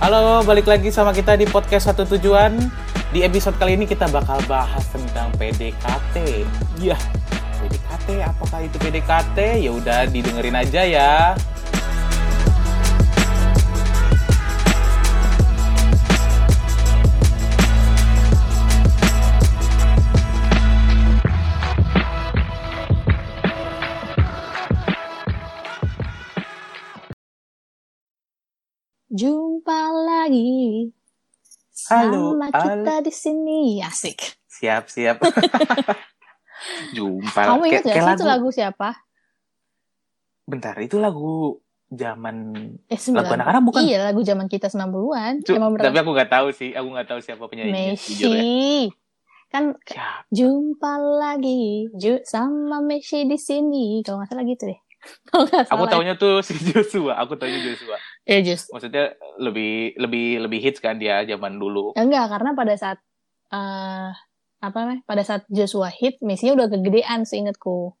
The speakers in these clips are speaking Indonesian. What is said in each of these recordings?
Halo, balik lagi sama kita di podcast Satu Tujuan. Di episode kali ini kita bakal bahas tentang PDKT. Iya, PDKT. Apakah itu PDKT? Ya udah didengerin aja ya. Jumpa lagi. Halo, Sama kita di sini. Asik. Siap, siap. Jumpa. Kamu ingat gak sih itu lagu siapa? Bentar, itu lagu zaman Eh, lagu 9. anak-anak bukan? Iya, lagu zaman kita 90-an. Cu- Emang tapi aku nggak tahu sih, aku nggak tahu siapa penyanyinya. Jujur ya. Messi. Kan jumpa lagi Ju sama Messi di sini. Kalau nggak salah gitu deh. Aku salah. taunya tuh si Joshua, aku taunya Joshua. Ya, just. Maksudnya lebih lebih lebih hits kan dia zaman dulu. Ya, enggak, karena pada saat eh apa namanya? Pada saat Joshua hit, Messi udah kegedean seingatku.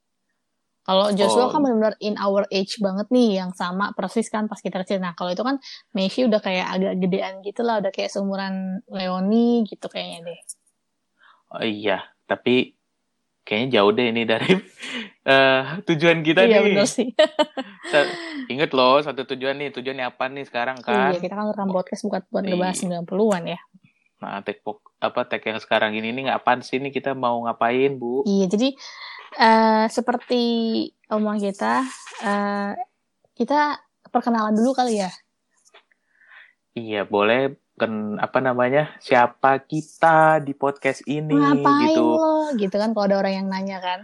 Kalau Oh. Joshua kan benar-benar in our age banget nih, yang sama persis kan pas kita kecil. Nah, kalau itu kan Messi udah kayak agak gedean gitu lah, udah kayak seumuran Leoni gitu kayaknya deh. Oh iya, tapi kayaknya jauh deh ini dari eh, tujuan kita iya nih. bener sih. Ingat loh, satu tujuan nih, tujuannya apa nih sekarang kan? Iya, kita kan rekam podcast bukan buat Iya. ngebahas 90-an ya. Nah, pok- apa tek yang sekarang ini nih apaan sih nih kita mau ngapain, Bu? Iya, jadi eh seperti omong kita, eh kita perkenalan dulu kali ya. Iya, boleh kan apa namanya? Siapa kita di podcast ini Ngapain gitu. lo? Gitu kan kalau ada orang yang nanya kan.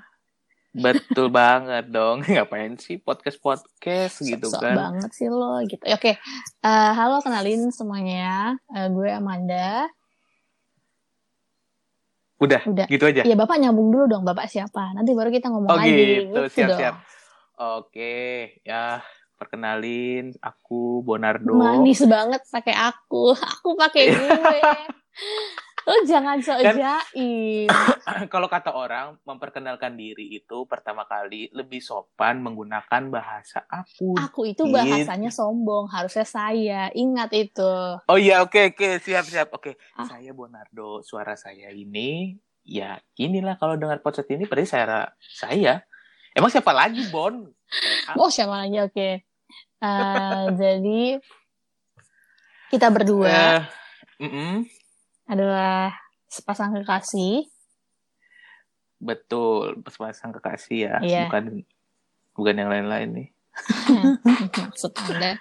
Betul banget dong. Ngapain sih podcast-podcast gitu Sok-sok kan? banget sih lo gitu. Oke, Eh, halo kenalin semuanya. Eh, gue Amanda. Udah, Udah. gitu aja. Iya bapak nyambung dulu dong. Bapak siapa? Nanti baru kita ngomong Oh lagi. gitu, Gitu siap-siap. dong. Oke, ya perkenalin aku Bonardo. Manis banget pakai aku. Aku pakai gue. lo jangan sok Kan- jaim. Kalau kata orang, memperkenalkan diri itu pertama kali lebih sopan menggunakan bahasa aku. Aku itu Gitu. bahasanya sombong. Harusnya saya. Ingat itu. Oh iya, oke oke, siap siap. Oke, Ah. saya Bonardo. Suara saya ini ya inilah kalau dengar podcast ini berarti saya saya. Emang siapa lagi, Bon? Oh siapa lagi? Oke. Eh, jadi kita berdua eh, mm-mm, adalah sepasang kekasih. betul, sepasang kekasih ya, Iya. bukan bukan yang lain-lain nih. Maksud Anda.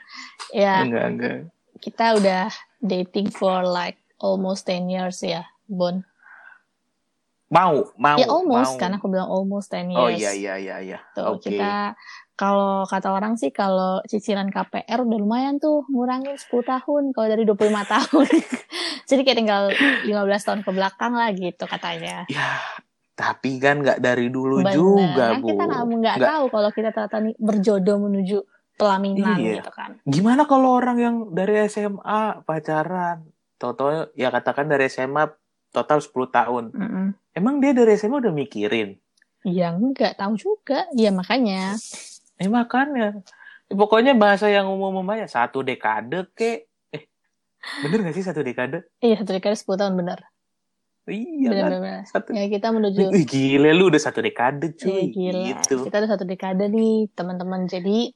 Ya, Enggak, enggak. kita udah dating for like almost 10 years ya, Bon. Mau, mau. ya almost, mau. kan aku bilang almost 10 years. Oh iya iya iya iya. Tuh, Oke. kita kalau kata orang sih kalau cicilan KPR udah lumayan tuh ngurangin 10 tahun kalau dari 25 tahun. Jadi kayak tinggal 15 tahun ke belakang lah gitu katanya. Ya, tapi kan nggak dari dulu Bener. juga, Kan Bu. kita nggak tahu kalau kita ternyata nih berjodoh menuju pelaminan Iya. gitu kan. Gimana kalau orang yang dari SMA pacaran, toto ya katakan dari SMA total 10 tahun. Mm-mm. Emang dia dari SMA udah mikirin? Ya enggak tahu juga. Ya makanya. Eh makanya. Pokoknya bahasa yang umum aja satu dekade ke eh bener gak sih satu dekade? Iya satu dekade 10 tahun bener. Iya kan? Bener-bener. Satu. Ya kita menuju. Ih, gile lu udah satu dekade Iya cuy. gila. Gitu. Kita udah satu dekade nih teman-teman. Jadi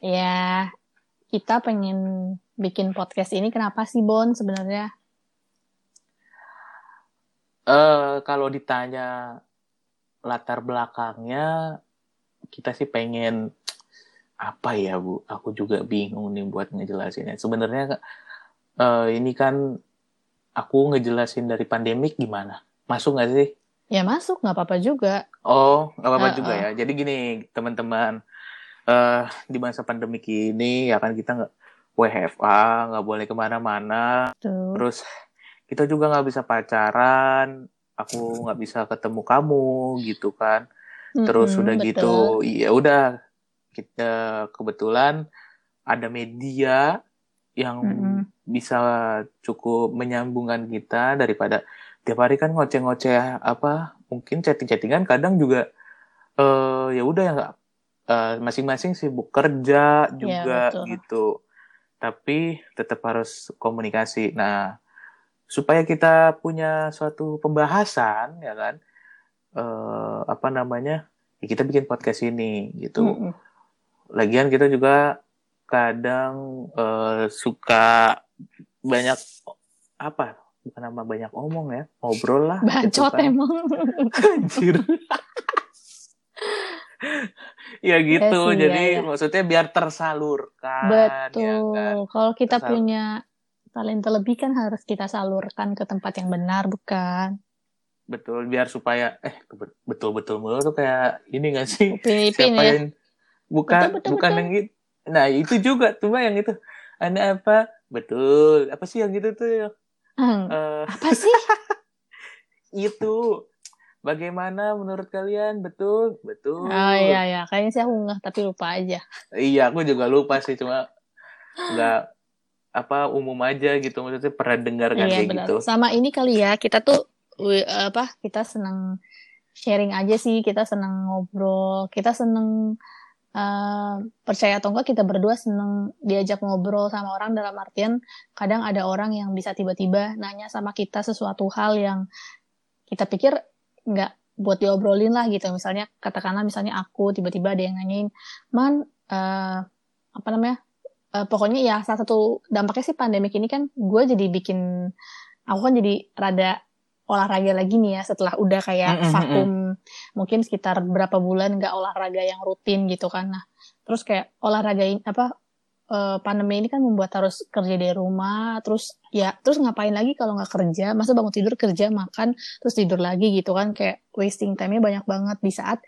ya kita pengen bikin podcast ini kenapa sih Bon sebenarnya? Eh kalau ditanya latar belakangnya kita sih pengen apa ya Bu? Aku juga bingung nih buat ngejelasinnya. Sebenarnya eh ini kan aku ngejelasin dari pandemik gimana? Masuk nggak sih? Ya masuk nggak apa-apa juga. Oh, nggak apa-apa Uh-uh. juga ya. Jadi gini, teman-teman, eh di masa pandemik ini ya kan kita nggak WFA, nggak boleh ke mana-mana. Terus kita juga nggak bisa pacaran. Aku nggak bisa ketemu kamu gitu kan. Terus Mm-mm, udah betul. gitu, ya udah kita kebetulan ada media yang Mm-mm. bisa cukup menyambungkan kita daripada tiap hari kan ngoceh-ngoceh apa mungkin chatting-chattingan kadang juga eh ya udah ya nggak eh, masing-masing sibuk kerja juga betul. gitu tapi tetap harus komunikasi. Nah, supaya kita punya suatu pembahasan, ya kan? Eh, apa namanya? Ya kita bikin podcast ini, gitu. Mm-mm. Lagian kita juga kadang eh, suka banyak apa? Bukan nama banyak omong ya, ngobrol lah. gitu Bacot kan. emang. Anjir. ya gitu, Iya sih, jadi iya, iya. maksudnya biar tersalurkan. Betul. ya kan? Kalau kita Tersal- punya talenta lebih kan harus kita salurkan ke tempat yang benar, bukan? Betul, biar supaya eh kebe- betul-betul mulu tuh kayak ini gak sih? Upin-ipin Siapa ya. yang bukan Betul, betul, bukan betul. yang gitu. Nah, itu juga tuh yang itu. Anda apa? Betul. Apa sih yang gitu tuh? Hmm, Eh, apa sih? itu. Bagaimana menurut kalian? Betul? Betul. Oh iya ya, kayaknya sih aku nggak tapi lupa aja. Iya, aku juga lupa sih cuma nggak apa umum aja gitu maksudnya pernah dengar kan Iya kayak benar. gitu. Sama ini kali ya, kita tuh wi- apa? Kita senang sharing aja sih, kita senang ngobrol, kita senang eh, percaya atau enggak kita berdua seneng diajak ngobrol sama orang dalam artian kadang ada orang yang bisa tiba-tiba nanya sama kita sesuatu hal yang kita pikir nggak buat diobrolin lah gitu misalnya katakanlah misalnya aku tiba-tiba ada yang nanyain man eh, apa namanya Eh, pokoknya ya salah satu dampaknya sih pandemik ini kan gue jadi bikin aku kan jadi rada olahraga lagi nih ya setelah udah kayak Mm, mm, vakum mungkin sekitar berapa bulan nggak olahraga yang rutin gitu kan. Nah terus kayak olahraga ini apa eh, pandemi ini kan membuat harus kerja dari rumah terus ya terus ngapain lagi kalau nggak kerja? Masa bangun tidur kerja makan terus tidur lagi gitu kan? Kayak wasting time-nya banyak banget. Di saat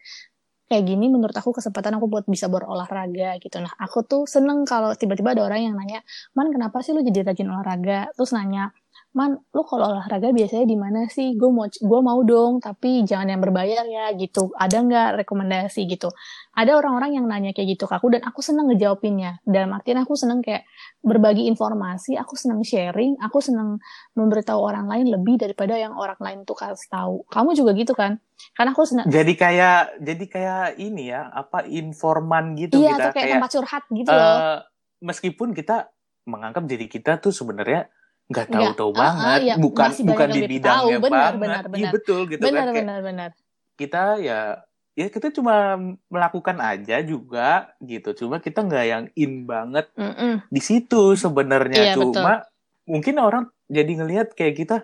kayak gini menurut aku kesempatan aku buat bisa berolahraga gitu. Nah aku tuh seneng kalau tiba-tiba ada orang yang nanya man kenapa sih lu jadi rajin olahraga? Terus nanya man lu kalau olahraga biasanya di mana sih? Gue mau gue mau dong tapi jangan yang berbayar ya gitu. Ada nggak rekomendasi gitu? Ada orang-orang yang nanya kayak gitu ke aku dan aku seneng ngejawabinnya. Dalam artian aku seneng kayak berbagi informasi aku seneng sharing aku seneng memberitahu orang lain lebih daripada yang orang lain tuh kasih tahu. Kamu juga gitu kan? Karena aku seneng Jadi kayak jadi kayak ini ya, apa informan gitu iya kita tuh kayak, tempat curhat gitu eh, loh meskipun kita menganggap diri kita tuh sebenarnya nggak tahu-tahu ah, ah, banget, iya, bukan bukan di bidangnya tahu. Benar, banget. benar, Iya benar. betul gitu benar kan. Benar benar kita ya ya kita cuma melakukan aja juga gitu. Cuma kita nggak yang in banget Mm-mm. di situ sebenarnya. Iya, Cuma mungkin orang jadi ngelihat kayak kita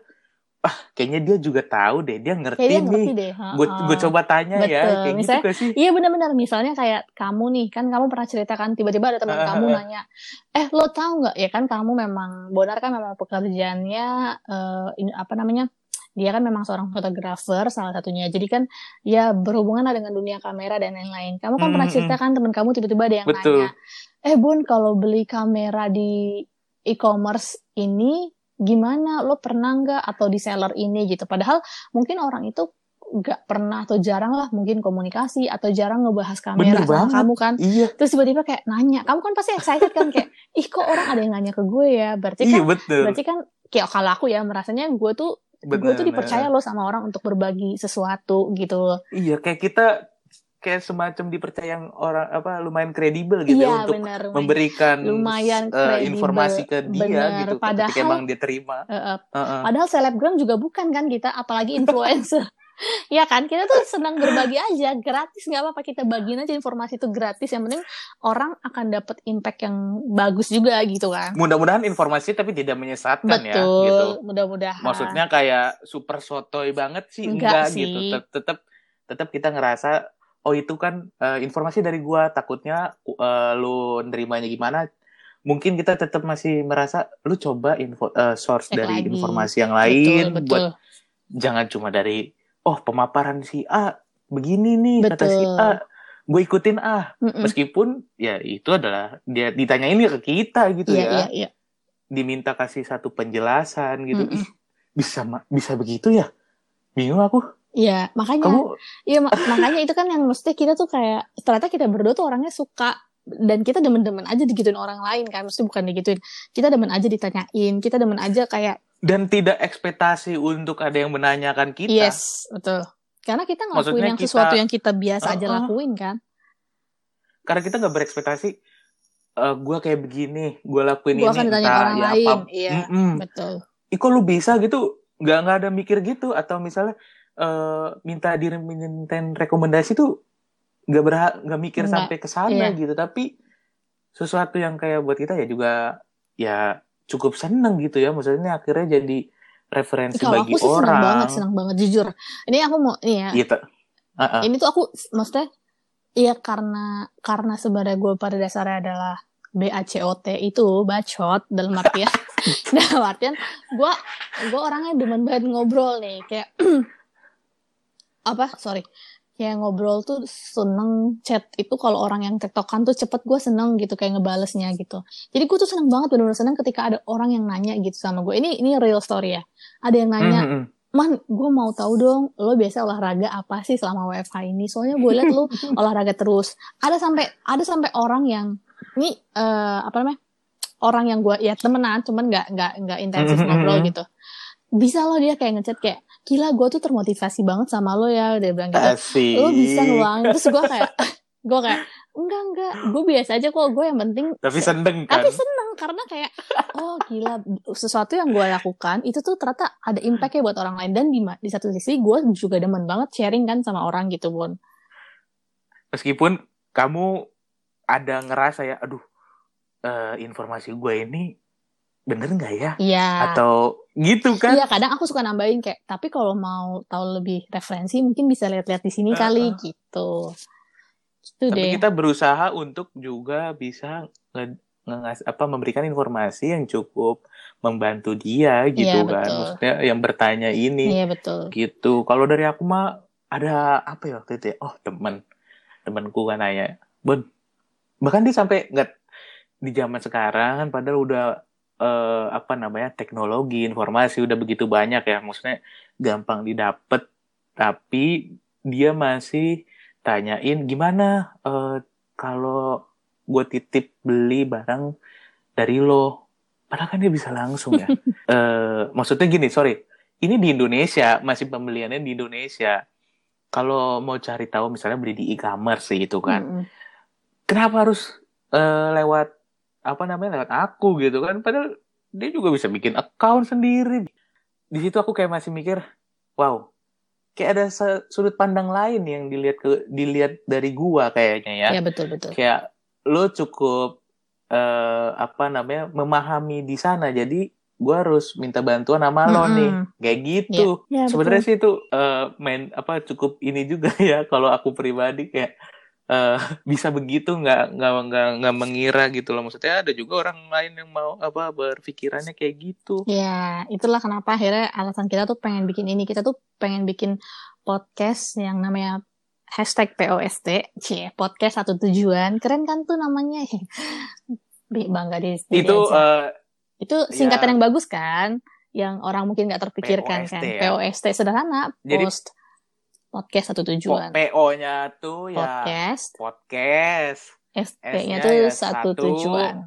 ah kayaknya dia juga tahu deh, dia ngerti kayak dia nih. ngerti deh Gue gue coba tanya ya Betul. kayak Misalnya, gitu sih? Iya benar-benar misalnya kayak kamu nih kan kamu pernah ceritakan tiba-tiba ada teman Ah, kamu ah, nanya eh lo tahu nggak ya kan kamu memang Bonar kan memang pekerjaannya eh, ini apa namanya dia kan memang seorang fotografer salah satunya jadi kan ya berhubungan lah dengan dunia kamera dan lain-lain kamu kan Hmm, pernah hmm, ceritakan teman kamu tiba-tiba ada yang Betul. nanya eh bun kalau beli kamera di e-commerce ini gimana lo pernah nggak atau di seller ini gitu padahal mungkin orang itu nggak pernah atau jarang lah mungkin komunikasi atau jarang ngebahas Bener kamera sama banget. kamu kan Iya, terus tiba-tiba kayak nanya kamu kan pasti excited kan kayak ih kok orang ada yang nanya ke gue ya berarti iya kan betul. berarti kan kayak kalau aku ya merasanya gue tuh gue tuh Bener. dipercaya loh sama orang untuk berbagi sesuatu gitu Iya, kayak kita kayak semacam dipercaya yang orang apa lumayan kredibel gitu ya iya untuk benar lumayan. memberikan lumayan kredibel. informasi ke dia Bener. gitu ketika Padahal- emang dia terima. Eh, eh, Heeh. padahal selebgram juga bukan kan kita apalagi influencer ya kan kita tuh senang berbagi aja gratis nggak apa-apa kita bagiin aja informasi itu gratis yang penting orang akan dapat impact yang bagus juga gitu kan Mudah-mudahan informasi tapi tidak menyesatkan ya betul gitu. mudah-mudahan Maksudnya kayak super sotoy banget sih Enggak enggak, sih. gitu. Tet- Tetap tetap kita ngerasa oh itu kan eh, informasi dari gua. Takutnya eh, lu nerimanya gimana. Mungkin kita tetap masih merasa lu coba info eh, source Cek dari lagi. informasi yang lain betul buat betul. jangan cuma dari oh pemaparan si A begini nih kata si Betul. A gue ikutin ah. Mm-mm. meskipun ya itu adalah dia ditanyain ya ke kita gitu iya ya. iya iya. Diminta kasih satu penjelasan gitu. Mm-mm. Ih, bisa bisa begitu ya? Bingung aku Iya, makanya kamu Iya mak- makanya itu kan yang mesti kita tuh kayak ternyata kita berdua tuh orangnya suka dan kita demen-demen aja digituin orang lain kan mesti bukan digituin kita demen aja ditanyain kita demen aja kayak dan tidak ekspektasi untuk ada yang menanyakan kita yes betul karena kita ngelakuin Maksudnya yang kita- sesuatu yang kita biasa aja Uh-uh. lakuin kan karena kita nggak berekspektasi uh, gue kayak begini gue lakuin Gua ini akan ditanya orang ya lain. apa Iya, Mm-mm. betul. Ih, kok lu bisa gitu nggak nggak ada mikir gitu atau misalnya eh minta dimintain rekomendasi tuh nggak berhak nggak mikir Nggak, sampai ke sana iya. gitu tapi sesuatu yang kayak buat kita ya juga ya cukup seneng gitu ya maksudnya akhirnya jadi referensi Kalau bagi aku sih orang banget, senang banget jujur. Ini aku mau ini ya. gitu Uh-uh. Ini tuh aku maksudnya Iya karena karena sebenarnya gue pada dasarnya adalah BACOT itu bacot dalam artian dalam artian gue gue orangnya demen banget ngobrol nih kayak apa? Sorry. Kayak ngobrol tuh seneng chat itu kalau orang yang tektokan tuh cepet gue seneng gitu kayak ngebalesnya gitu. Jadi gue tuh seneng banget bener-bener seneng ketika ada orang yang nanya gitu sama gue ini ini real story ya. Ada yang nanya Mhm. man gue mau tahu dong lo biasa olahraga apa sih selama WFH ini? Soalnya gue liat lo olahraga terus. Ada sampai ada sampai orang yang ini eh, apa namanya orang yang gue ya temenan cuman nggak nggak nggak intensif Mhm. ngobrol gitu. Bisa lo dia kayak ngechat kayak gila gue tuh termotivasi banget sama lo ya dia bilang gitu. Asik. lo bisa ngeluangin. Terus gue kayak gue kayak enggak enggak. Gue biasa aja kok. Gue yang penting tapi seneng kan? Tapi seneng karena kayak oh gila. Sesuatu yang gue lakukan itu tuh ternyata ada impactnya buat orang lain. Dan di di satu sisi gue juga demen banget sharing kan sama orang gitu Bon. Meskipun kamu ada ngerasa ya aduh eh, informasi gue ini bener nggak ya? Iya. Atau gitu kan? Iya kadang aku suka nambahin kayak tapi kalau mau tahu lebih referensi mungkin bisa lihat-lihat di sini kali Uh-uh. gitu. Gitu tapi deh. kita berusaha untuk juga bisa nge, apa memberikan informasi yang cukup membantu dia gitu Iya, kan. betul. maksudnya yang bertanya ini iya betul. gitu. Kalau dari aku mah ada apa ya waktu itu ya? Oh teman temanku kan nanya Bon bahkan dia sampai nggak di zaman sekarang kan padahal udah eh, apa namanya teknologi informasi udah begitu banyak ya. Maksudnya gampang didapat tapi dia masih tanyain gimana eh, kalau gue titip beli barang dari lo? Padahal kan dia bisa langsung ya. Eh, maksudnya gini sorry. Ini di Indonesia masih pembeliannya di Indonesia. Kalau mau cari tahu misalnya beli di e-commerce gitu kan. Mm-mm. kenapa harus eh, lewat apa namanya lewat aku gitu kan. Padahal dia juga bisa bikin account sendiri. Di situ aku kayak masih mikir wow kayak ada sudut pandang lain yang dilihat ke dilihat dari gua kayaknya ya. Iya betul betul. Kayak lo cukup eh, apa namanya memahami di sana. Jadi gua harus minta bantuan sama lo Mm-mm. nih. Kayak gitu. Iya, sebenarnya betul. sih itu eh, main apa cukup ini juga ya kalau aku pribadi. Kayak eh, bisa begitu nggak nggak nggak nggak mengira gitu loh maksudnya ada juga orang lain yang mau apa berpikirannya kayak gitu Ya, itulah kenapa akhirnya alasan kita tuh pengen bikin ini. Kita tuh pengen bikin podcast yang namanya hashtag POST, cie, podcast satu tujuan. Keren kan tuh namanya? Bangga di itu aja. eh, Itu singkatan ya. yang bagus kan? Yang orang mungkin nggak terpikirkan POST kan? ya. POST sederhana, Jadi- post podcast satu tujuan. PO-nya tuh ya Podcast, podcast ST-nya tuh ya satu satu, tujuan.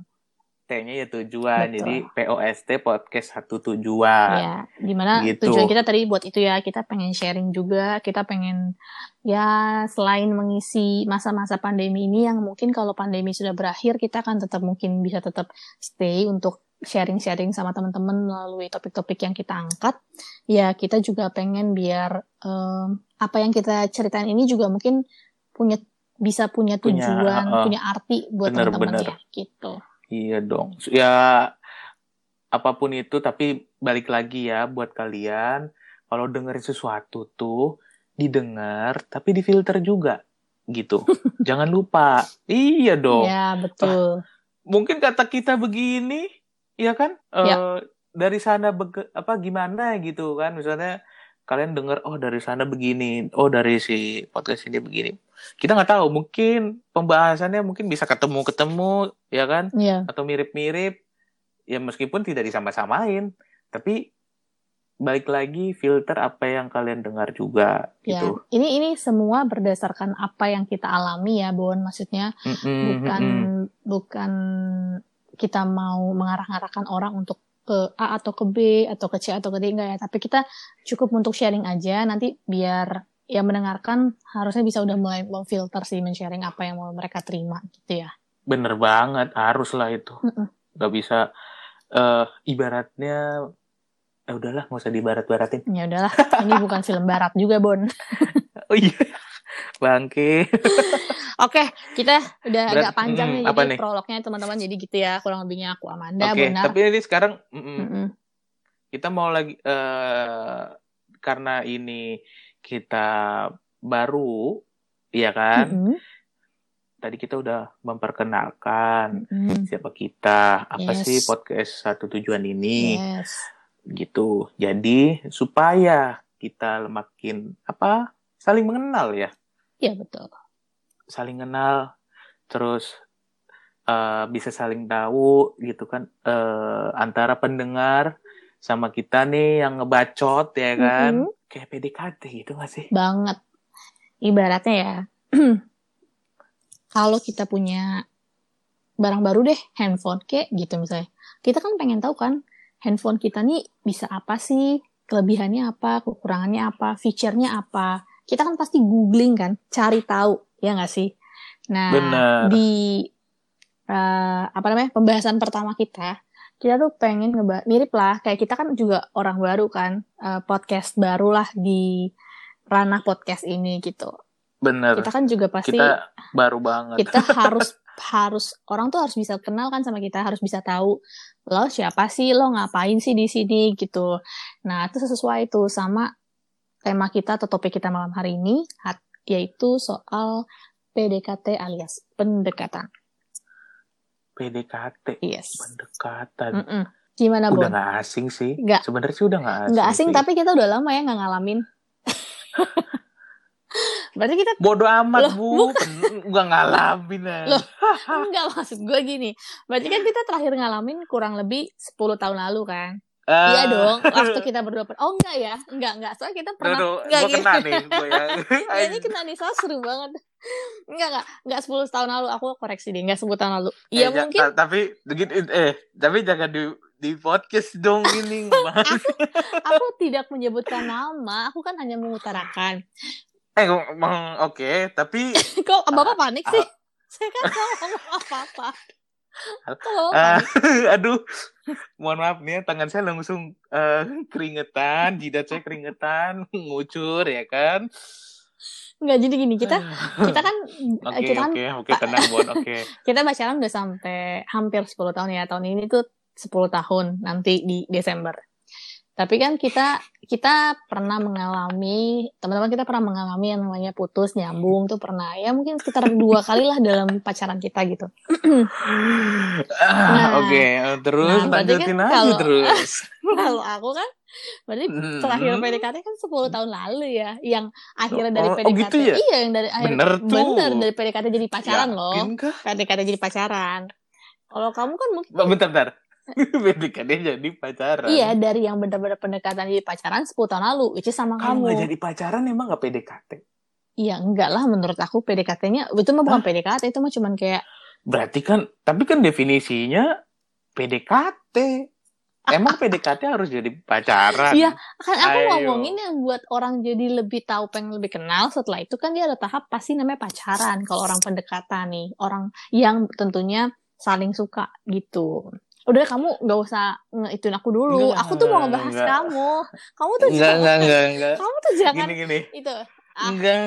T-nya ya tujuan Betul. jadi POST podcast satu tujuan Ya, di mana Gitu. tujuan kita tadi buat itu ya, kita pengen sharing juga, kita pengen ya selain mengisi masa-masa pandemi ini yang mungkin kalau pandemi sudah berakhir kita akan tetap mungkin bisa tetap stay untuk sharing-sharing sama teman-teman melalui topik-topik yang kita angkat. Ya, kita juga pengen biar em, apa yang kita ceritain ini juga mungkin punya bisa punya Punya, tujuan, uh, punya arti buat teman-teman ya, gitu. Iya dong. Ya apa pun itu tapi balik lagi ya buat kalian kalau dengerin sesuatu tuh didengar tapi difilter juga gitu. Jangan lupa. Iya dong. Ya, betul. Mungkin kata kita begini, ya kan? Eh, Ya. dari sana bege- apa gimana gitu kan? Misalnya kalian dengar oh dari sana begini, oh dari si podcast ini begini. Kita nggak tahu, mungkin pembahasannya mungkin bisa ketemu-ketemu, ya kan? Iya. atau mirip-mirip ya meskipun tidak disama-samain tapi balik lagi filter apa yang kalian dengar juga Ya, gitu ini ini semua berdasarkan apa yang kita alami ya, Bon. Maksudnya Mm-mm, bukan mm-mm. bukan kita mau mengarah-arahkan orang untuk ke A atau ke B atau ke C atau ke D enggak ya, tapi kita cukup untuk sharing aja nanti biar yang mendengarkan harusnya bisa udah mulai memfilter sih men-sharing apa yang mau mereka terima gitu ya. bener banget harus lah itu Mm-mm. nggak bisa eh ibaratnya eh udahlah nggak usah dibarat-baratin Ya udahlah, ini bukan film barat juga, Bon. oh iya bangke Oke, kita udah Berat- agak panjang mm, nih, apa jadi nih? prolognya teman-teman jadi gitu ya, kurang lebihnya aku Amanda, oke Bonar. tapi ini sekarang mm-mm, Mm-mm. kita mau lagi eh karena ini kita baru ya kan Mm-mm. tadi kita udah memperkenalkan Mm-mm. siapa kita apa Yes. sih podcast satu tujuan ini Yes. gitu jadi supaya kita makin apa saling mengenal ya Iya betul. Saling kenal terus eh, bisa saling tahu gitu kan eh, antara pendengar sama kita nih yang ngebacot ya kan Mm-mm. kayak PDKT gitu gak sih Banget. Ibaratnya ya, kalau kita punya barang baru deh, handphone kayak gitu misalnya. Kita kan pengen tahu kan, handphone kita nih bisa apa sih, kelebihannya apa, kekurangannya apa, feature-nya apa. Kita kan pasti googling kan, cari tahu, ya nggak sih? Nah, Bener. di eh, apa namanya pembahasan pertama kita, kita tuh pengen ngeba mirip lah, kayak kita kan juga orang baru kan, eh, podcast baru lah di ranah podcast ini gitu. bener Kita kan juga pasti kita baru banget kita harus harus orang tuh harus bisa kenal kan sama kita harus bisa tahu lo siapa sih lo ngapain sih di sini gitu nah itu sesuai tuh sama tema kita atau topik kita malam hari ini yaitu soal PDKT alias pendekatan PDKT yes pendekatan Mm-mm. gimana udah Bon? nggak asing sih Nggak. sebenarnya sih udah nggak asing nggak asing sih. tapi kita udah lama ya nggak ngalamin berarti kita bodoh amat Loh, bu nggak ngalamin ya. Loh. enggak maksud gue gini berarti kan kita terakhir ngalamin kurang lebih 10 tahun lalu kan Ah. Iya dong, waktu kita berdua per- Oh enggak ya, enggak enggak. Soalnya kita pernah enggak gitu. kena nih gue ya. Ya, ini kena nih, soalnya seru banget. Enggak enggak, enggak 10 tahun lalu. Aku koreksi deh, enggak 10 tahun lalu. Eh, Iya ja- mungkin ta- tapi eh tapi jangan di di podcast dong ini Bang. aku tidak menyebutkan nama, aku kan hanya mengutarakan. eh oke tapi Kok Bapak Ah, panik sih? Saya kan ngomong apa-apa. Bapak ah, panik? aduh mohon maaf nih ya, tangan saya langsung eh, keringetan jidat saya keringetan ngucur ya kan Enggak, jadi gini, kita kita kan oke kita kan oke oke tenang Bon oke kita pacaran udah sampai hampir 10 tahun ya. Tahun ini tuh 10 tahun nanti di Desember. Tapi kan kita kita pernah mengalami teman-teman kita pernah mengalami yang namanya putus nyambung tuh pernah ya mungkin sekitar dua kali lah dalam pacaran kita gitu. Ah, Nah. oke terus Nah, berarti lanjutin kan aja kalau- terus Kalau aku kan berarti terakhir Hmm. PDKT kan 10 tahun lalu ya yang akhirnya dari Oh, oh PDKT gitu ya? iya yang dari akhir Bener tuh. bener dari PDKT jadi pacaran loh. Yakin kah? PDKT jadi pacaran. Kalau kamu kan mungkin bentar bentar PDKT jadi pacaran Iya, dari yang benar-benar pendekatan jadi pacaran 10 tahun lalu, which is sama kalau nggak kamu. jadi pacaran emang nggak PDKT Iya, enggak lah menurut aku PDKT-nya itu mah bukan PDKT, itu mah cuman kayak berarti kan tapi kan definisinya PDKT emang PDKT harus jadi pacaran Iya, kan aku Ayo. ngomongin yang buat orang jadi lebih tahu pengen lebih kenal setelah itu kan dia ada tahap pasti namanya pacaran kalau orang pendekatan nih, orang yang tentunya saling suka gitu. Udah kamu nggak usah ngituin aku dulu. Enggak, aku tuh mau ngebahas enggak. kamu. Kamu tuh enggak jangan, enggak enggak enggak kamu tuh jangan gini gini itu. Ah. enggak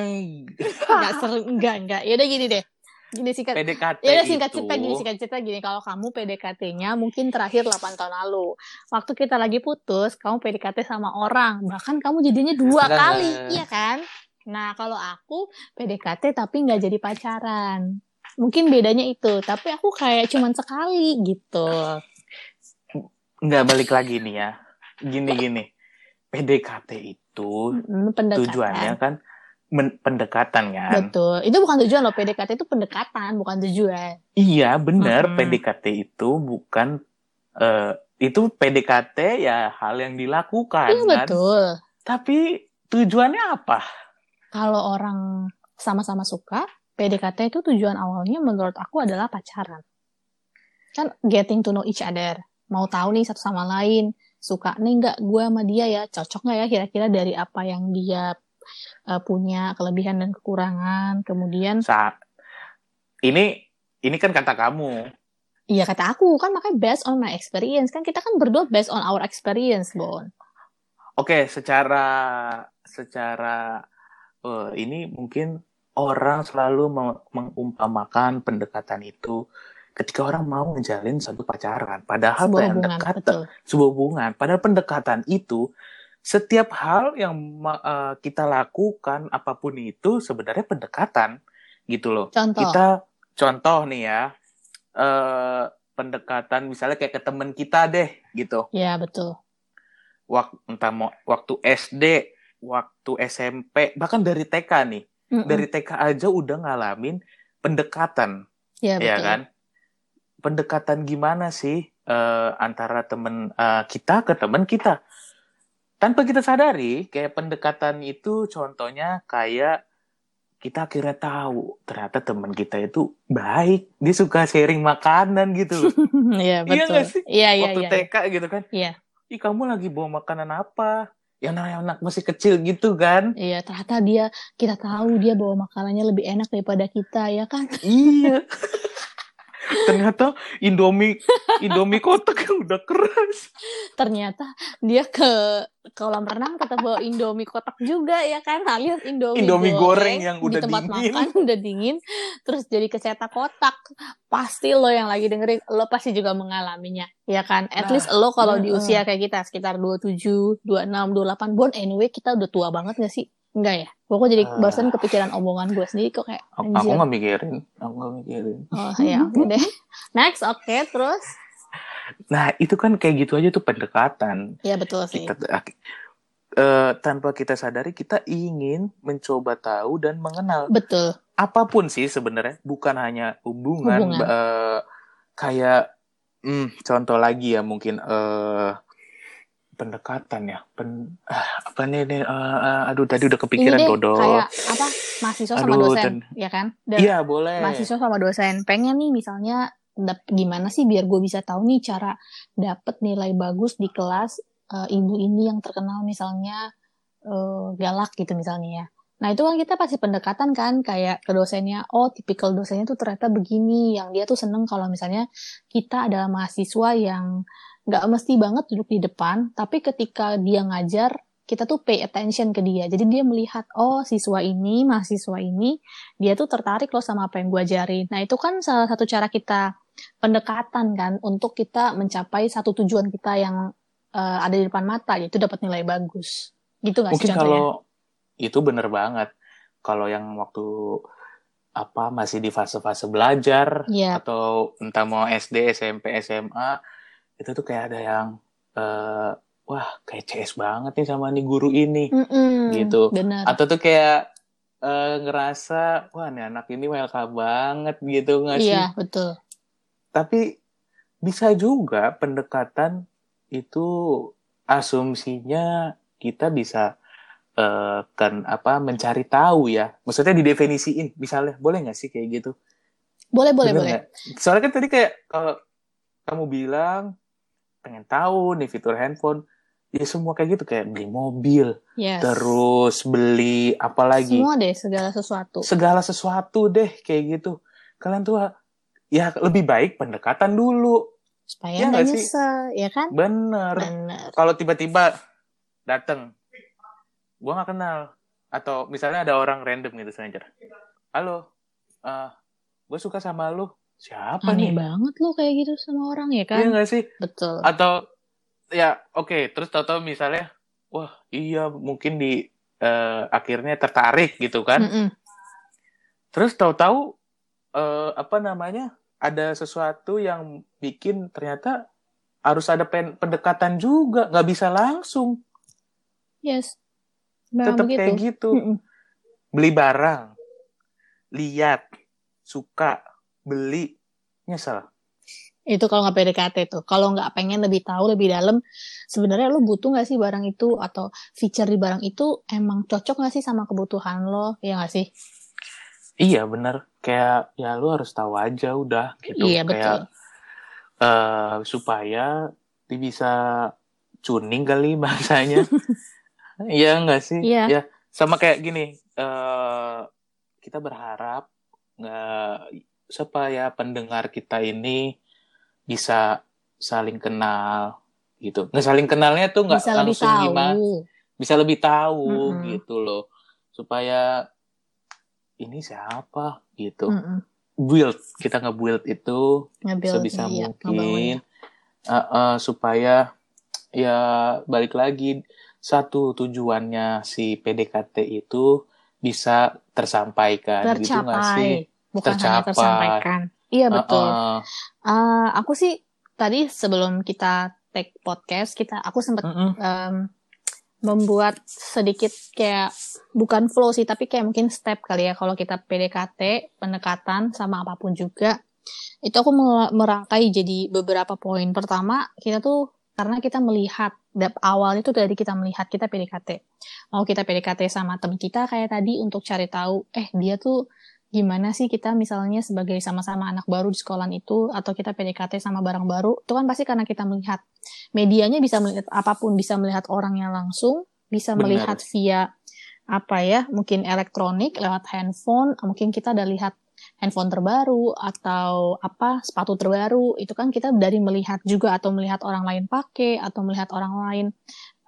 Enggak seru, enggak enggak. Ya udah gini deh. Gini singkat PDKT Ya udah singkat cerita gini, singkat cerita gini. Kalau kamu PDKT-nya mungkin terakhir 8 tahun lalu. Waktu kita lagi putus, kamu PDKT sama orang. Bahkan kamu jadinya dua Nah. kali, iya kan? Nah, kalau aku PDKT tapi nggak jadi pacaran. Mungkin bedanya itu. Tapi aku kayak cuman sekali gitu. nggak balik lagi nih ya gini gini PDKT itu Hmm, pendekatan. tujuannya kan men- pendekatan kan Betul. Itu bukan tujuan loh. PDKT itu pendekatan, bukan tujuan. Iya benar Mm-mm. PDKT itu bukan eh, itu PDKT ya hal yang dilakukan Iya kan. betul. Tapi tujuannya apa? Kalau orang sama-sama suka, PDKT itu tujuan awalnya menurut aku adalah pacaran. Kan getting to know each other. Mau tahu nih satu sama lain. Suka nih nggak gue sama dia ya. Cocok nggak ya kira-kira dari apa yang dia uh, punya kelebihan dan kekurangan. Kemudian Sa ini ini kan kata kamu. Iya kata aku kan makanya based on my experience kan kita kan berdua based on our experience Bon. Oke, secara secara uh, ini mungkin orang selalu mengumpamakan pendekatan itu ketika orang mau menjalin satu pacaran. Padahal Sebuah hubungan, pendekatan, betul. sebuah hubungan. Padahal pendekatan itu setiap hal yang uh, kita lakukan apa pun itu sebenarnya pendekatan gitu loh. Contoh. Kita contoh nih ya. Uh, pendekatan misalnya kayak ke teman kita deh gitu. Ya, betul. Waktu entah mau waktu SD, waktu SMP, bahkan dari TK nih. Dari TK aja udah ngalamin pendekatan, ya, ya betul. kan? Pendekatan gimana sih eh, antara temen eh, kita ke teman kita? Tanpa kita sadari, kayak pendekatan itu contohnya kayak kita akhirnya tahu ternyata teman kita itu baik, dia suka sharing makanan gitu. Iya, Iya betul. Iya, iya, Waktu iya. TK gitu kan. Iya. Ih kamu lagi bawa makanan apa? Yang namanya anak masih kecil gitu kan? Iya, ternyata dia kita tahu dia bawa makanannya lebih enak daripada kita ya kan? iya. Ternyata Indomie Indomie kotak yang udah keras. Ternyata dia ke kolam renang tetap bawa Indomie kotak juga ya kan? Alias Indomie, Indomie goreng yang di udah tempat dingin. makan udah dingin terus jadi kecetak kotak. Pasti lo yang lagi dengerin lo pasti juga mengalaminya ya kan? At Nah, least lo kalau di iya. usia kayak kita sekitar 27, 26, 28 bon anyway kita udah tua banget gak sih? Enggak ya? Gue kok jadi Ah. barusan kepikiran omongan gue sendiri kok kayak Aku, aku nggak mikirin, aku nggak mikirin. Oh ya oke deh. Next oke terus. Nah itu kan kayak gitu aja tuh pendekatan. Ya betul sih. Kita eh, tanpa kita sadari kita ingin mencoba tahu dan mengenal Betul. apa pun sih sebenarnya, bukan hanya hubungan. Hubungan. eh, kayak hmm, contoh lagi ya mungkin eh pendekatan ya. Pen, ah, apa nih, nih, eh, aduh tadi udah kepikiran Ini deh dodo. kayak apa mahasiswa sama Aduh, dosen ten- ya kan? Dan Iya boleh. mahasiswa sama dosen pengen nih misalnya dap- gimana sih biar gue bisa tahu nih cara dapet nilai bagus di kelas eh, ibu ini yang terkenal misalnya eh, galak gitu misalnya ya. Nah itu kan kita pasti pendekatan kan kayak ke dosennya, oh tipikal dosennya tuh ternyata begini, yang dia tuh seneng kalau misalnya kita adalah mahasiswa yang nggak mesti banget duduk di depan, tapi ketika dia ngajar kita tuh pay attention ke dia. Jadi dia melihat, oh siswa ini, mahasiswa ini, dia tuh tertarik loh sama apa yang gue ajarin. Nah itu kan salah satu cara kita pendekatan kan untuk kita mencapai satu tujuan kita yang eh, ada di depan mata, yaitu dapat nilai bagus. Gitu nggak sih Mungkin contohnya? kalau itu bener banget. Kalau yang waktu apa masih di fase-fase belajar Iya. atau entah mau SD, SMP, SMA itu tuh kayak ada yang eh, wah kayak CS banget nih sama nih guru ini Mm-mm, Gitu. Bener. atau tuh kayak eh, ngerasa wah nih anak ini welcome banget gitu nggak sih? Iya, betul. Tapi bisa juga pendekatan itu asumsinya kita bisa eh, kan apa mencari tahu ya. Maksudnya didefinisiin misalnya boleh nggak sih kayak gitu? Boleh, boleh, Bener boleh. nggak? Soalnya kan tadi kayak kalau kamu bilang pengen tahu nih fitur handphone, ya semua kayak gitu kayak beli mobil, Yes. terus beli apa lagi? Semua deh, segala sesuatu. Segala sesuatu deh kayak gitu. Kalian tuh ya lebih baik pendekatan dulu. Supaya sih? nyesel, ya kan? Bener. Bener. Kalau tiba-tiba dateng, gua nggak kenal. Atau misalnya ada orang random gitu sengaja. Halo, eh gue suka sama lu. Siapa Aneh nih? banget lo kayak gitu sama orang, ya Iya kan? nggak sih? Betul. Atau ya oke, terus tahu-tahu misalnya, wah iya mungkin di eh, akhirnya tertarik gitu kan? Mm-mm. Terus tahu-tahu eh, apa namanya? Ada sesuatu yang bikin ternyata harus ada pen- pendekatan juga, nggak bisa langsung. Yes. Memang Tetap begitu. kayak gitu. Mm-mm. Beli barang, lihat, suka, beli, nyesel. Itu kalau nggak PDKT tuh. Kalau nggak pengen lebih tahu lebih dalam, sebenarnya lo butuh nggak sih barang itu atau feature di barang itu emang cocok nggak sih sama kebutuhan lo? Ya nggak sih? Iya bener, kayak ya lu harus tahu aja udah gitu. Iya kayak betul. eh, supaya bisa tuning kali bahasanya. Iya nggak sih? Iya. Ya sama kayak gini. eh kita berharap nggak supaya pendengar kita ini bisa saling kenal gitu. Nggak saling kenalnya tuh nggak langsung tahu gimana, bisa lebih tahu Mm-mm. gitu loh. Supaya ini siapa gitu. Mm-mm. Build kita nge-build itu Nge-build, sebisa iya, mungkin Uh, uh, supaya ya balik lagi satu tujuannya si PDKT itu bisa tersampaikan gitu nggak sih? Tercapai bukan hanya Tercapai. tersampaikan. Iya betul. Uh, uh, Eh, aku sih tadi sebelum kita take podcast kita aku sempat mm-mm. em, membuat sedikit kayak bukan flow sih tapi kayak mungkin step kali ya. Kalau kita PDKT pendekatan sama apa pun juga itu aku merangkai jadi beberapa poin. Pertama kita tuh karena kita melihat awalnya tuh dari kita melihat kita PDKT mau kita PDKT sama temen kita kayak tadi untuk cari tahu eh dia tuh gimana sih kita misalnya sebagai sama-sama anak baru di sekolah itu atau kita PDKT sama barang baru itu kan pasti karena kita melihat medianya bisa melihat apa pun bisa melihat orangnya langsung bisa Benar. melihat via apa ya mungkin elektronik lewat handphone mungkin kita udah lihat handphone terbaru atau apa sepatu terbaru itu kan kita dari melihat juga atau melihat orang lain pakai atau melihat orang lain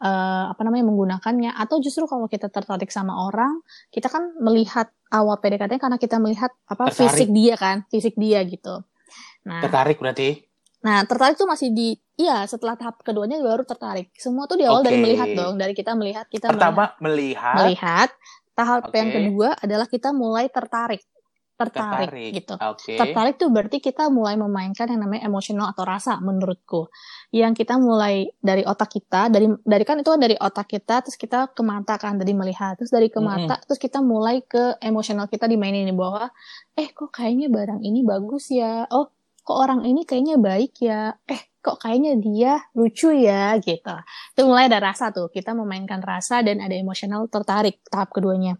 eh, apa namanya menggunakannya atau justru kalau kita tertarik sama orang kita kan melihat awal PDKT karena kita melihat apa Tertarik. fisik dia kan fisik dia gitu nah Tertarik berarti? Nah, tertarik tuh masih di iya setelah tahap keduanya baru tertarik. Semua tuh di awal dari Oke. melihat dong, dari kita melihat kita melihat, Pertama melihat, melihat. Tahap Oke. yang kedua adalah kita mulai tertarik. Tertarik, tertarik. gitu. Oke. Tertarik tuh berarti kita mulai memainkan yang namanya emosional atau rasa menurutku. Yang kita mulai dari otak kita, dari dari kan itu dari otak kita terus kita ke mata kan dari melihat, terus dari ke mata terus kita mulai ke emosional kita dimainin di bawah. Eh kok kayaknya barang ini bagus ya. Oh, kok orang ini kayaknya baik ya. Eh kok kayaknya dia lucu ya gitu. Itu mulai ada rasa tuh. Kita memainkan rasa dan ada emosional tertarik tahap keduanya.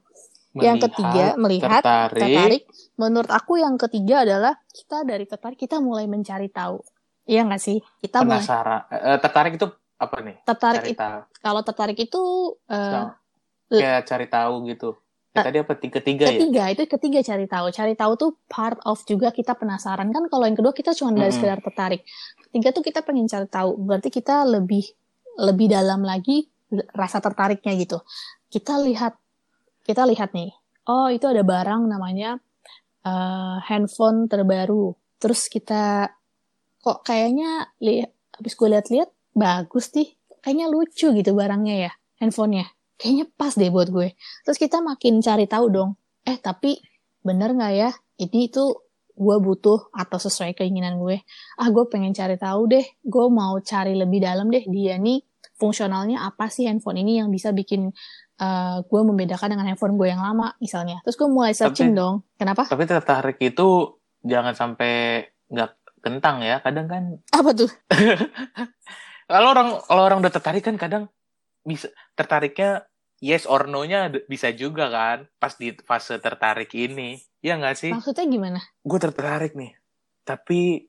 Yang ketiga, melihat, tertarik, tertarik. Menurut aku yang ketiga adalah kita dari tertarik kita mulai mencari tahu. Iya nggak sih? Kita mulai penasaran. Eh, tertarik itu apa nih? tertarik itu kalau tertarik itu eh, Nah, Kayak cari tahu gitu. Ya, tadi apa? Tiga tiga ya? ketiga itu ketiga cari tahu. Cari tahu tuh part of juga kita penasaran kan kalau yang kedua kita cuma dari Mm-mm. sekedar tertarik. Ketiga tuh kita pengen cari tahu. Berarti kita lebih lebih dalam lagi rasa tertariknya gitu. Kita lihat kita lihat nih. Oh, itu ada barang namanya eh, handphone terbaru. Terus kita kok kayaknya lihat habis gue lihat-lihat bagus nih. Kayaknya lucu gitu barangnya ya, handphonenya. Kayaknya pas deh buat gue. Terus kita makin cari tahu dong. Eh, tapi bener nggak ya? Ini tuh gue butuh atau sesuai keinginan gue. Ah, gue pengen cari tahu deh. Gue mau cari lebih dalam deh. Dia nih fungsionalnya apa sih handphone ini yang bisa bikin eh, gue membedakan dengan handphone gue yang lama misalnya. Terus gue mulai searching Tapi- dong. Kenapa? Tapi tertarik itu jangan sampai nggak kentang ya. Kadang kan Apa tuh? kalau orang kalau orang udah tertarik kan kadang bisa tertariknya yes or no-nya bisa juga kan pas di fase tertarik ini. Ya nggak sih? Maksudnya gimana? Gue tertarik nih. Tapi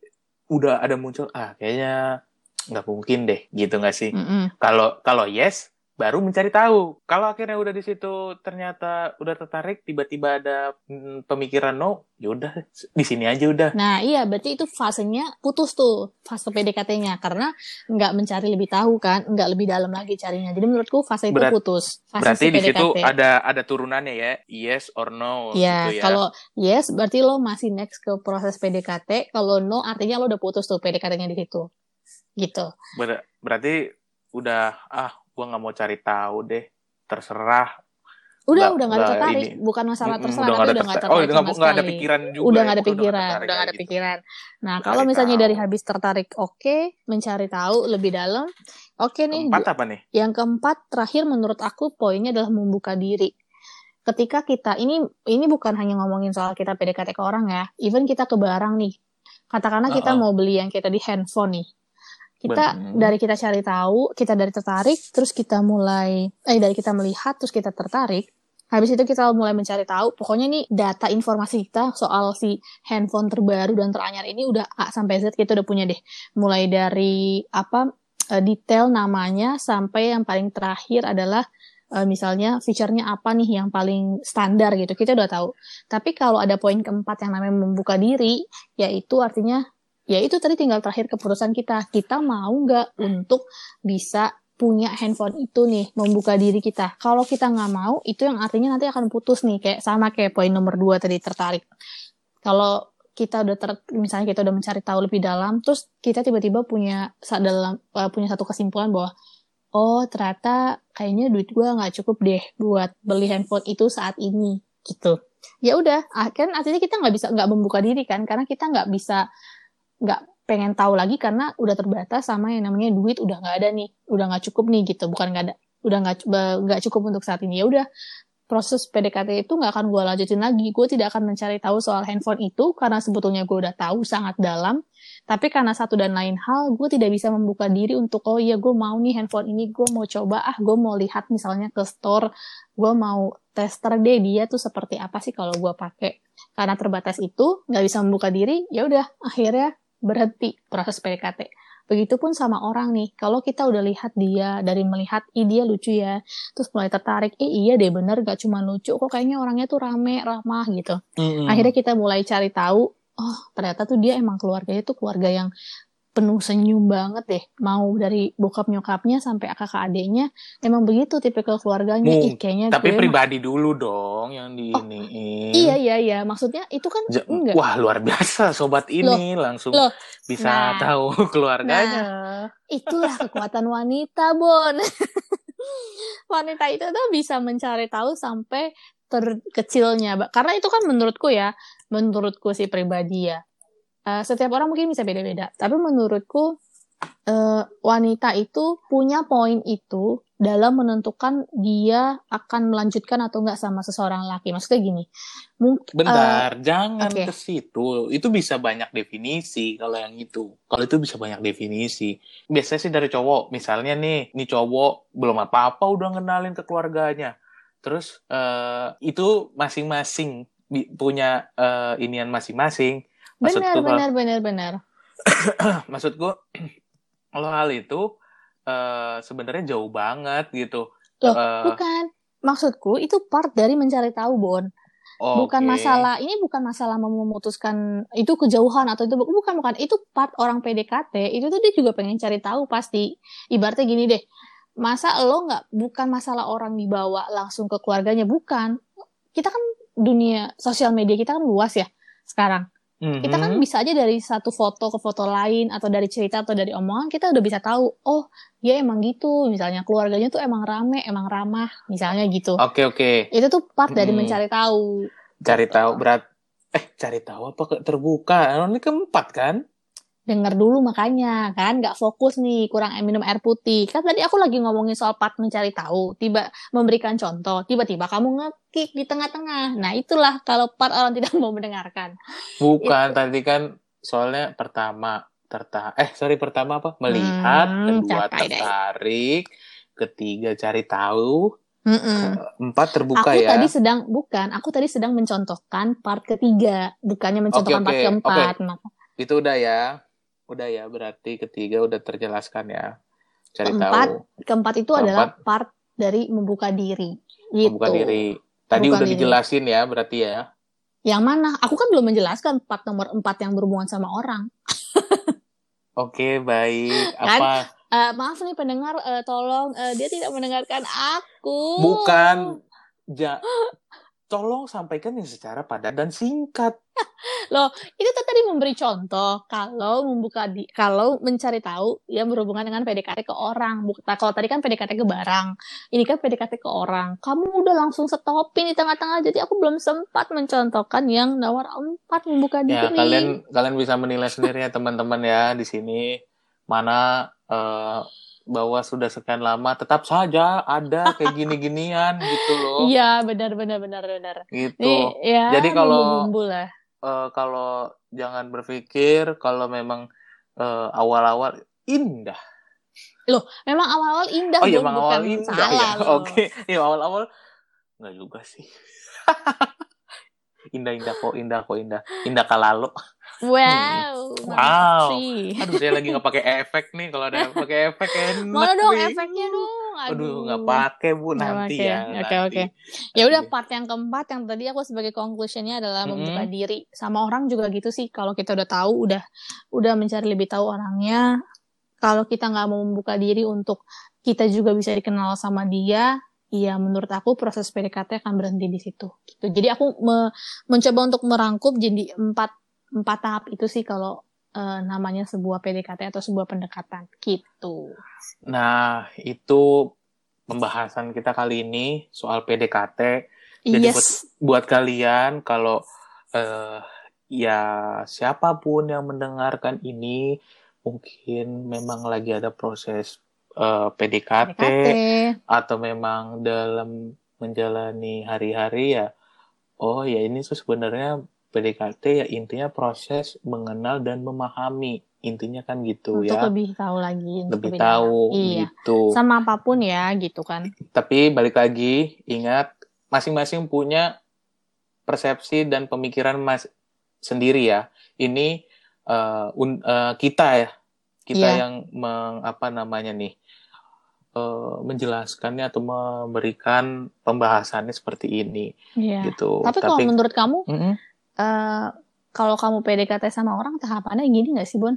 udah ada muncul ah kayaknya nggak mungkin deh gitu nggak sih? Kalau kalau yes baru mencari tahu. Kalau akhirnya udah di situ ternyata udah tertarik, tiba-tiba ada mm, pemikiran no, yaudah di sini aja udah. Nah iya berarti itu fasenya putus tuh fase PDKT-nya karena nggak mencari lebih tahu kan, nggak lebih dalam lagi carinya. Jadi menurutku fase itu Berat- putus. Fase Berarti si di situ ada ada turunannya ya, yes or no Ya, gitu ya. kalau yes berarti lo masih next ke proses PDKT. Kalau no artinya lo udah putus tuh PDKT-nya di situ. Gitu. Ber- berarti udah ah gua nggak mau cari tahu deh, terserah. Udah Nggak- udah nggak ada tertarik, ini. bukan masalah terserah udah tapi udah ada nggak tertarik. Oh, sama nggak ada pikiran juga. udah ya, nggak ada gua pikiran, udah nggak ada gitu. pikiran. Nah, Cari kalau misalnya tahu. dari habis tertarik, oke, mencari tahu lebih dalam, oke nih. Keempat apa nih? Yang keempat terakhir menurut aku poinnya adalah membuka diri. Ketika kita ini ini bukan hanya ngomongin soal kita PDKT ke orang ya, even kita ke barang nih. Katakanlah kita Uh-uh. mau beli yang kayak tadi handphone nih. Kita Benar. dari kita cari tahu, kita dari tertarik, terus kita mulai eh dari kita melihat terus kita tertarik. Habis itu kita mulai mencari tahu, pokoknya nih data informasi kita soal si handphone terbaru dan teranyar ini udah A sampai Z kita udah punya deh. Mulai dari apa eh, detail namanya sampai yang paling terakhir adalah uh, misalnya feature-nya apa nih yang paling standar gitu kita udah tahu tapi kalau ada poin keempat yang namanya membuka diri yaitu artinya ya itu tadi tinggal terakhir keputusan kita. Kita mau nggak untuk bisa punya handphone itu nih membuka diri kita? Kalau kita nggak mau itu yang artinya nanti akan putus nih kayak sama kayak poin nomor dua tadi tertarik. Kalau kita udah ter, misalnya kita udah mencari tahu lebih dalam terus kita tiba-tiba punya dalam uh, punya satu kesimpulan bahwa oh ternyata kayaknya duit gue nggak cukup deh buat beli handphone itu saat ini gitu. Ya udah ah, kan artinya kita nggak bisa nggak membuka diri kan karena kita nggak bisa nggak pengen tahu lagi karena udah terbatas sama yang namanya duit udah nggak ada nih udah nggak cukup nih gitu. Bukan nggak ada udah nggak nggak cukup untuk saat ini. Ya udah proses PDKT itu nggak akan gue lanjutin lagi. Gue tidak akan mencari tahu soal handphone itu karena sebetulnya gue udah tahu sangat dalam. Tapi karena satu dan lain hal gue tidak bisa membuka diri untuk oh iya gue mau nih handphone ini gue mau coba ah gue mau lihat misalnya ke store gue mau tester deh dia tuh seperti apa sih kalau gue pakai. Karena terbatas itu nggak bisa membuka diri ya udah akhirnya berhenti proses PDKT. Begitupun sama orang nih, kalau kita udah lihat dia dari melihat, ih dia lucu ya, terus mulai tertarik, eh iya deh bener gak cuma lucu, kok kayaknya orangnya tuh rame, ramah gitu. Mm-hmm. Akhirnya kita mulai cari tahu, oh ternyata tuh dia emang keluarganya tuh keluarga yang penuh senyum banget deh. Mau dari bokap nyokapnya sampai kakak adiknya emang begitu tipe keluarganya. Ih, kayaknya tapi pribadi emang... dulu dong yang di oh, ini iya iya iya. Maksudnya itu kan ja, enggak. wah luar biasa sobat ini. Loh, langsung loh. bisa nah, tahu keluarganya. Nah, itulah kekuatan wanita bon. Wanita itu tuh bisa mencari tahu sampai terkecilnya. Karena itu kan menurutku ya menurutku sih pribadi ya Uh, setiap orang mungkin bisa beda-beda, tapi menurutku uh, wanita itu punya poin itu dalam menentukan dia akan melanjutkan atau enggak sama seseorang laki. Maksudnya gini. Mungkin Bentar, uh, jangan okay. ke situ. Itu bisa banyak definisi kalau yang itu. Kalau itu bisa banyak definisi. Biasanya sih dari cowok. Misalnya nih, nih cowok belum apa-apa udah ngenalin ke keluarganya. Terus uh, itu masing-masing punya uh, inian masing-masing benar benar benar benar. Maksud gue kalau hal itu uh, sebenarnya jauh banget gitu. Loh uh, bukan. Maksudku itu part dari mencari tahu bon. Oh, bukan okay. masalah ini bukan masalah memutuskan itu kejauhan atau itu bukan bukan. Itu part orang PDKT itu tuh dia juga pengen cari tahu pasti. Ibaratnya gini deh masa lo nggak bukan masalah orang dibawa langsung ke keluarganya bukan. Kita kan dunia sosial media kita kan luas ya sekarang Mm-hmm. Kita kan bisa aja dari satu foto ke foto lain atau dari cerita atau dari omongan kita udah bisa tahu, oh ya emang gitu, misalnya keluarganya tuh emang rame, emang ramah, misalnya gitu. Oke okay, oke. Okay. Itu tuh part dari mm-hmm. mencari tahu. Cari gitu. tahu berat, eh cari tahu apa terbuka? Ini keempat kan? Denger dulu makanya kan nggak fokus nih kurang minum air putih kan tadi aku lagi ngomongin soal part mencari tahu tiba memberikan contoh tiba-tiba kamu ngekik di tengah-tengah nah itulah kalau part orang tidak mau mendengarkan bukan Itu. tadi kan soalnya pertama tertarik eh sorry pertama apa melihat hmm, kedua tertarik deh. ketiga cari tahu Mm-mm. empat terbuka aku ya. tadi sedang bukan, aku tadi sedang mencontohkan part ketiga, bukannya mencontohkan okay, okay, part keempat. Okay. Itu udah ya. Udah ya, berarti ketiga udah terjelaskan ya. Cari keempat, tahu. Keempat itu keempat, adalah part dari membuka diri. Gitu. Membuka diri. Tadi membuka udah diri. dijelasin ya, berarti ya. Yang mana? Aku kan belum menjelaskan part nomor empat yang berhubungan sama orang. Oke, baik. Kan, Apa? Uh, maaf nih pendengar, uh, tolong uh, dia tidak mendengarkan aku. Bukan. Ja, tolong sampaikan yang secara padat dan singkat. Loh, itu tadi memberi contoh kalau membuka di kalau mencari tahu yang berhubungan dengan PDKT ke orang. Nah, kalau tadi kan PDKT ke barang, ini kan PDKT ke orang. Kamu udah langsung stopin di tengah-tengah, jadi aku belum sempat mencontohkan yang nawar empat membuka diri. Ya, kalian kalian bisa menilai sendiri ya teman-teman ya di sini mana uh, bahwa sudah sekian lama tetap saja ada kayak gini-ginian gitu loh. Iya, benar benar benar benar. Gitu. Nih, ya, Jadi kalau uh, kalau jangan berpikir kalau memang uh, awal-awal indah. Loh, memang awal-awal indah Oh iya, memang awal indah ya. Oke, okay. ya awal-awal enggak juga sih. indah indah kok indah kok indah indah kalalo wow hmm. wow aduh saya lagi nggak pakai efek nih kalau ada pakai efek enak mana dong nih. efeknya dong Aduh, nggak pakai bu nanti ya. Oke, oke. Ya udah part yang keempat yang tadi aku sebagai conclusionnya adalah Mm-mm. membuka diri sama orang juga gitu sih. Kalau kita udah tahu, udah udah mencari lebih tahu orangnya. Kalau kita nggak mau membuka diri untuk kita juga bisa dikenal sama dia, ya menurut aku proses PDKT akan berhenti di situ. Gitu. Jadi aku me- mencoba untuk merangkup jadi empat empat tahap itu sih kalau eh, namanya sebuah PDKT atau sebuah pendekatan gitu. Nah, itu pembahasan kita kali ini soal PDKT. Jadi buat, Yes. buat kalian kalau eh, ya siapa pun yang mendengarkan ini mungkin memang lagi ada proses eh, PDKT, PDKT. atau memang dalam menjalani hari-hari ya oh ya ini tuh sebenarnya PDKT ya intinya proses mengenal dan memahami. Intinya kan gitu untuk ya. lebih tahu lagi untuk lebih dalam. tahu iya. gitu. Sama apa pun ya gitu kan. Tapi balik lagi ingat masing-masing punya persepsi dan pemikiran mas sendiri ya. Ini eh, un- eh, kita ya. Kita Iya. yang meng, apa namanya nih eh, menjelaskannya atau memberikan pembahasannya seperti ini. Iya. Gitu. Tapi kalau menurut kamu? Mm-mm. Eh, kalau kamu PDKT sama orang tahapannya gini nggak sih Bon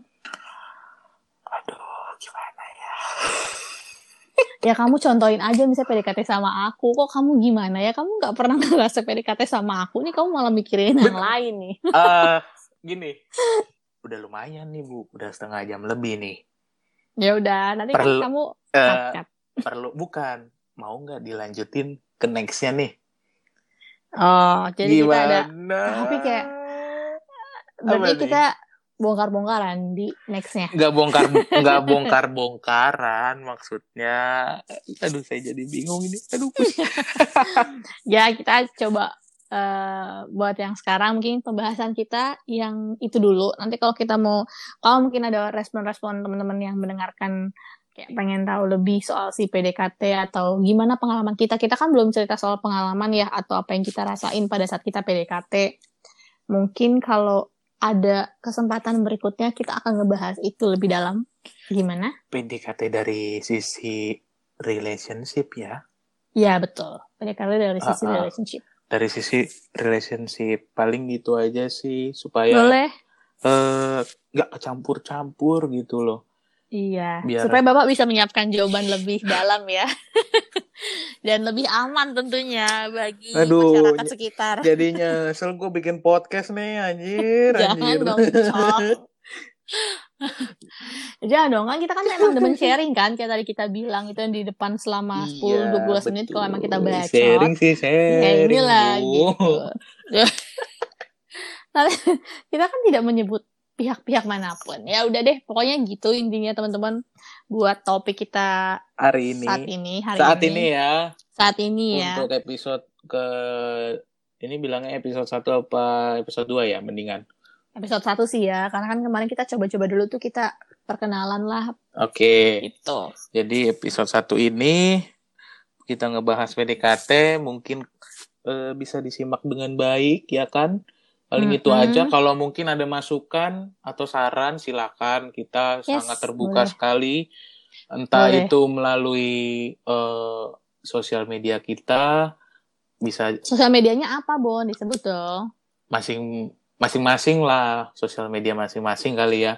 aduh gimana ya? Ya kamu contohin aja misalnya PDKT sama aku. Kok kamu gimana ya? Kamu nggak pernah ngerasa PDKT sama aku nih. Kamu malah mikirin yang lain nih. Eh, gini. Udah lumayan nih bu. Udah setengah jam lebih nih. Ya udah nanti Perlu- kamu Eh, cut-cut. perlu bukan. Mau nggak dilanjutin ke nextnya nih oh jadi kita ada gimana? tapi kayak- berarti kita bongkar-bongkaran di nextnya. Nggak bongkar nggak bongkar bongkaran maksudnya aduh saya jadi bingung ini. Aduh ya kita coba eh, buat yang sekarang mungkin pembahasan kita yang itu dulu. Nanti kalau kita mau kalau mungkin ada respon-respon teman-teman yang mendengarkan kayak pengen tahu lebih soal si PDKT atau gimana pengalaman kita. Kita kan belum cerita soal pengalaman ya atau apa yang kita rasain pada saat kita PDKT mungkin kalau ada kesempatan berikutnya kita akan ngebahas itu lebih dalam. Gimana? PDKT dari sisi relationship ya? Ya betul. PDKT dari sisi ah. relationship. Dari sisi relationship paling gitu aja sih supaya boleh. eh, nggak kecampur-campur gitu loh Iya, Biar- supaya Bapak bisa menyiapkan jawaban lebih dalam ya. Dan lebih aman tentunya bagi Aduh, masyarakat sekitar. jadinya sel gue bikin podcast nih anjir Jangan anjir dong. Jangan dong, kan kita kan memang demen sharing kan, kayak tadi kita bilang itu yang di depan selama 10 Iya, 12 menit kalau emang kita bacot. sharing sih Ya sharing inilah Bu. gitu. Kita kan tidak menyebut pihak-pihak mana pun. Ya udah deh, pokoknya gitu intinya teman-teman buat topik kita hari ini saat ini hari saat ini. ini ya Saat ini ya. untuk episode ke ini bilangnya episode 1 apa episode 2 ya mendingan. episode satu sih ya karena kan kemarin kita coba-coba dulu tuh kita perkenalan lah Oke. gitu Jadi episode 1 ini kita ngebahas PDKT mungkin eh, bisa disimak dengan baik ya kan. Paling itu Mm-mm. aja kalau mungkin ada masukan atau saran silakan kita Yes, sangat terbuka boleh. sekali. Entah Boleh. itu melalui eh, sosial media kita bisa sosial medianya apa Bon disebut dong masing masing-masing lah sosial media masing-masing kali ya.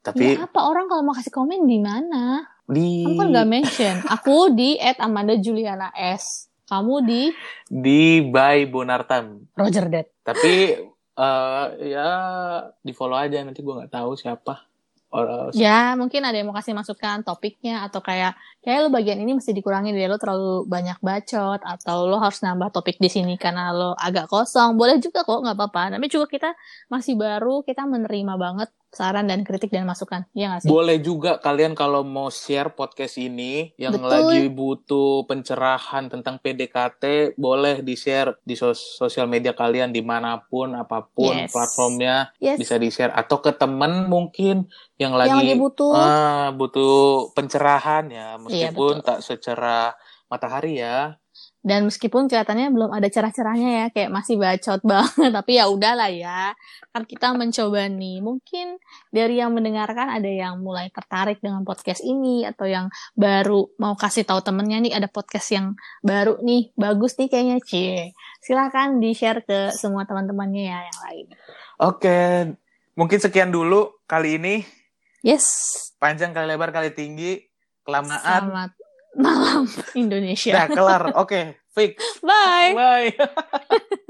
Tapi ya apa orang kalau mau kasih komen di mana di kamu kan nggak mention aku di at Amanda Juliana S kamu di di by Bonartam. Roger Dead Tapi eh ya di follow aja nanti gue nggak tahu siapa. Or- ya mungkin ada yang mau kasih masukan topiknya atau kayak kayak lo bagian ini mesti dikurangi deh lo terlalu banyak bacot atau lo harus nambah topik di sini karena lo agak kosong boleh juga kok nggak apa-apa tapi juga kita masih baru kita menerima banget saran dan kritik dan masukan ya nggak sih Boleh juga kalian kalau mau share podcast ini yang Betul. lagi butuh pencerahan tentang PDKT, boleh di-share di sos- sosial media kalian di mana pun, apa pun Yes. platformnya yes bisa di-share atau ke temen mungkin yang lagi, yang lagi butuh ah, butuh pencerahan ya, Iya, meskipun betul. tak secara matahari ya. Dan meskipun kelihatannya belum ada cerah-cerahnya ya, kayak masih bacot banget, tapi ya udahlah ya. Kan kita mencoba nih. Mungkin dari yang mendengarkan ada yang mulai tertarik dengan podcast ini atau yang baru mau kasih tahu temennya nih ada podcast yang baru nih, bagus nih kayaknya, Cie. Silakan di-share ke semua teman-temannya ya yang lain. Oke, mungkin sekian dulu kali ini. Yes. Panjang kali lebar kali tinggi, kelamaan. Selamat malam Indonesia. Nah, kelar. Oke, fix. Bye. Bye.